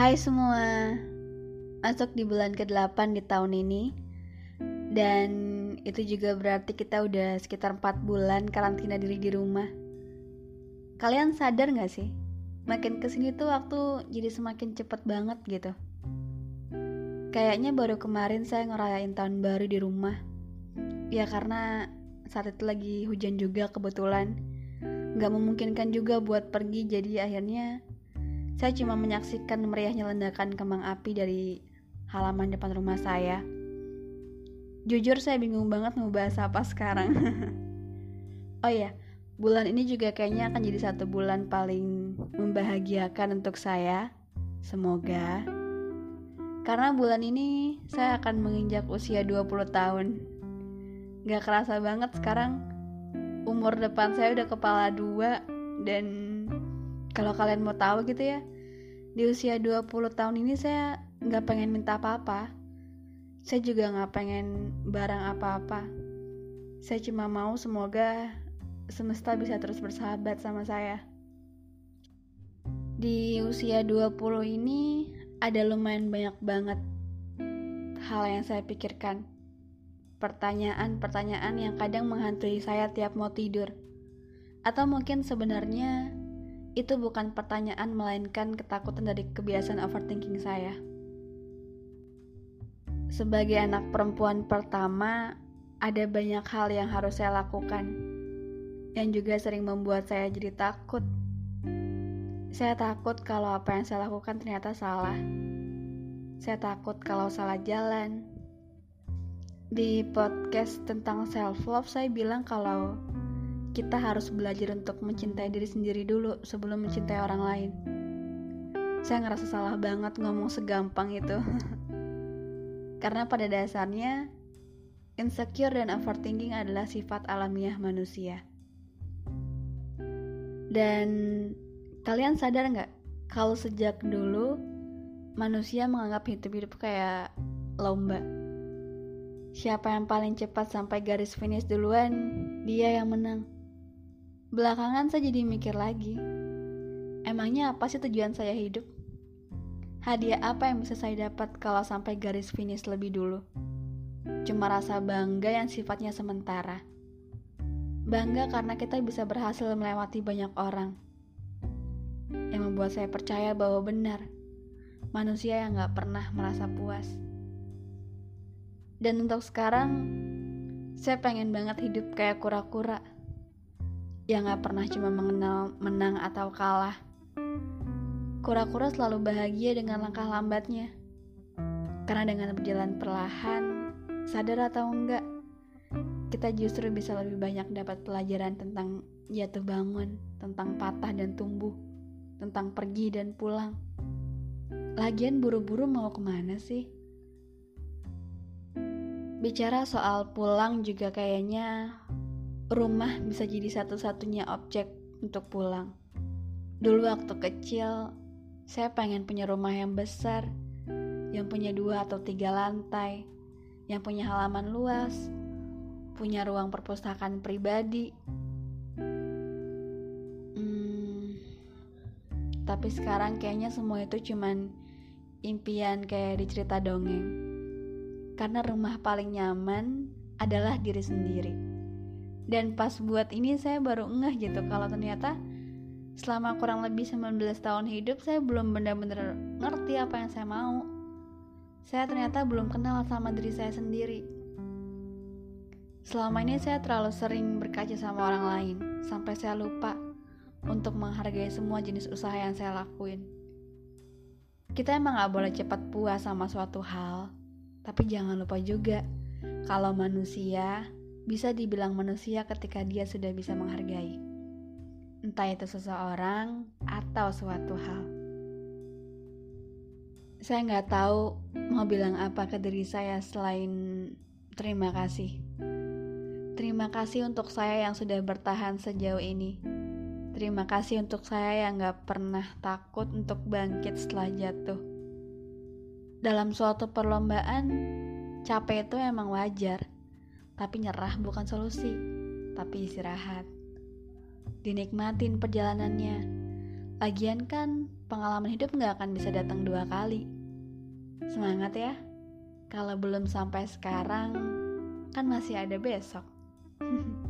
Hai semua, masuk di bulan ke-8 di tahun ini. Dan itu juga berarti kita udah sekitar 4 bulan karantina diri di rumah. Kalian sadar gak sih? Makin ke sini tuh waktu jadi semakin cepet banget gitu. Kayaknya baru kemarin saya ngerayain tahun baru di rumah. Ya karena saat itu lagi hujan juga kebetulan. Gak memungkinkan juga buat pergi jadi akhirnya saya cuma menyaksikan meriahnya ledakan kembang api dari halaman depan rumah saya. Jujur saya bingung banget mau bahas apa sekarang. oh ya, bulan ini juga kayaknya akan jadi satu bulan paling membahagiakan untuk saya. Semoga. Karena bulan ini saya akan menginjak usia 20 tahun. Gak kerasa banget sekarang umur depan saya udah kepala dua dan kalau kalian mau tahu gitu ya di usia 20 tahun ini saya nggak pengen minta apa-apa. Saya juga nggak pengen barang apa-apa. Saya cuma mau semoga semesta bisa terus bersahabat sama saya. Di usia 20 ini ada lumayan banyak banget hal yang saya pikirkan. Pertanyaan-pertanyaan yang kadang menghantui saya tiap mau tidur. Atau mungkin sebenarnya itu bukan pertanyaan melainkan ketakutan dari kebiasaan overthinking saya. Sebagai anak perempuan pertama, ada banyak hal yang harus saya lakukan yang juga sering membuat saya jadi takut. Saya takut kalau apa yang saya lakukan ternyata salah. Saya takut kalau salah jalan. Di podcast tentang self love saya bilang kalau kita harus belajar untuk mencintai diri sendiri dulu sebelum mencintai orang lain. Saya ngerasa salah banget ngomong segampang itu. Karena pada dasarnya, insecure dan overthinking adalah sifat alamiah manusia. Dan kalian sadar nggak kalau sejak dulu manusia menganggap hidup-hidup kayak lomba. Siapa yang paling cepat sampai garis finish duluan, dia yang menang. Belakangan saya jadi mikir lagi, emangnya apa sih tujuan saya hidup? Hadiah apa yang bisa saya dapat kalau sampai garis finish lebih dulu? Cuma rasa bangga yang sifatnya sementara. Bangga karena kita bisa berhasil melewati banyak orang. Yang membuat saya percaya bahwa benar, manusia yang gak pernah merasa puas. Dan untuk sekarang, saya pengen banget hidup kayak kura-kura yang gak pernah cuma mengenal menang atau kalah. Kura-kura selalu bahagia dengan langkah lambatnya. Karena dengan berjalan perlahan, sadar atau enggak, kita justru bisa lebih banyak dapat pelajaran tentang jatuh bangun, tentang patah dan tumbuh, tentang pergi dan pulang. Lagian buru-buru mau ke mana sih? Bicara soal pulang juga kayaknya rumah bisa jadi satu-satunya objek untuk pulang. Dulu waktu kecil, saya pengen punya rumah yang besar, yang punya dua atau tiga lantai, yang punya halaman luas, punya ruang perpustakaan pribadi. Hmm, tapi sekarang kayaknya semua itu cuman impian kayak di cerita dongeng. Karena rumah paling nyaman adalah diri sendiri dan pas buat ini saya baru ngeh gitu kalau ternyata selama kurang lebih 19 tahun hidup saya belum benar-benar ngerti apa yang saya mau. Saya ternyata belum kenal sama diri saya sendiri. Selama ini saya terlalu sering berkaca sama orang lain sampai saya lupa untuk menghargai semua jenis usaha yang saya lakuin. Kita emang gak boleh cepat puas sama suatu hal tapi jangan lupa juga kalau manusia bisa dibilang manusia ketika dia sudah bisa menghargai, entah itu seseorang atau suatu hal. Saya nggak tahu mau bilang apa ke diri saya selain terima kasih. Terima kasih untuk saya yang sudah bertahan sejauh ini. Terima kasih untuk saya yang gak pernah takut untuk bangkit setelah jatuh. Dalam suatu perlombaan, capek itu emang wajar tapi nyerah bukan solusi, tapi istirahat. Dinikmatin perjalanannya. Lagian kan pengalaman hidup nggak akan bisa datang dua kali. Semangat ya. Kalau belum sampai sekarang, kan masih ada besok.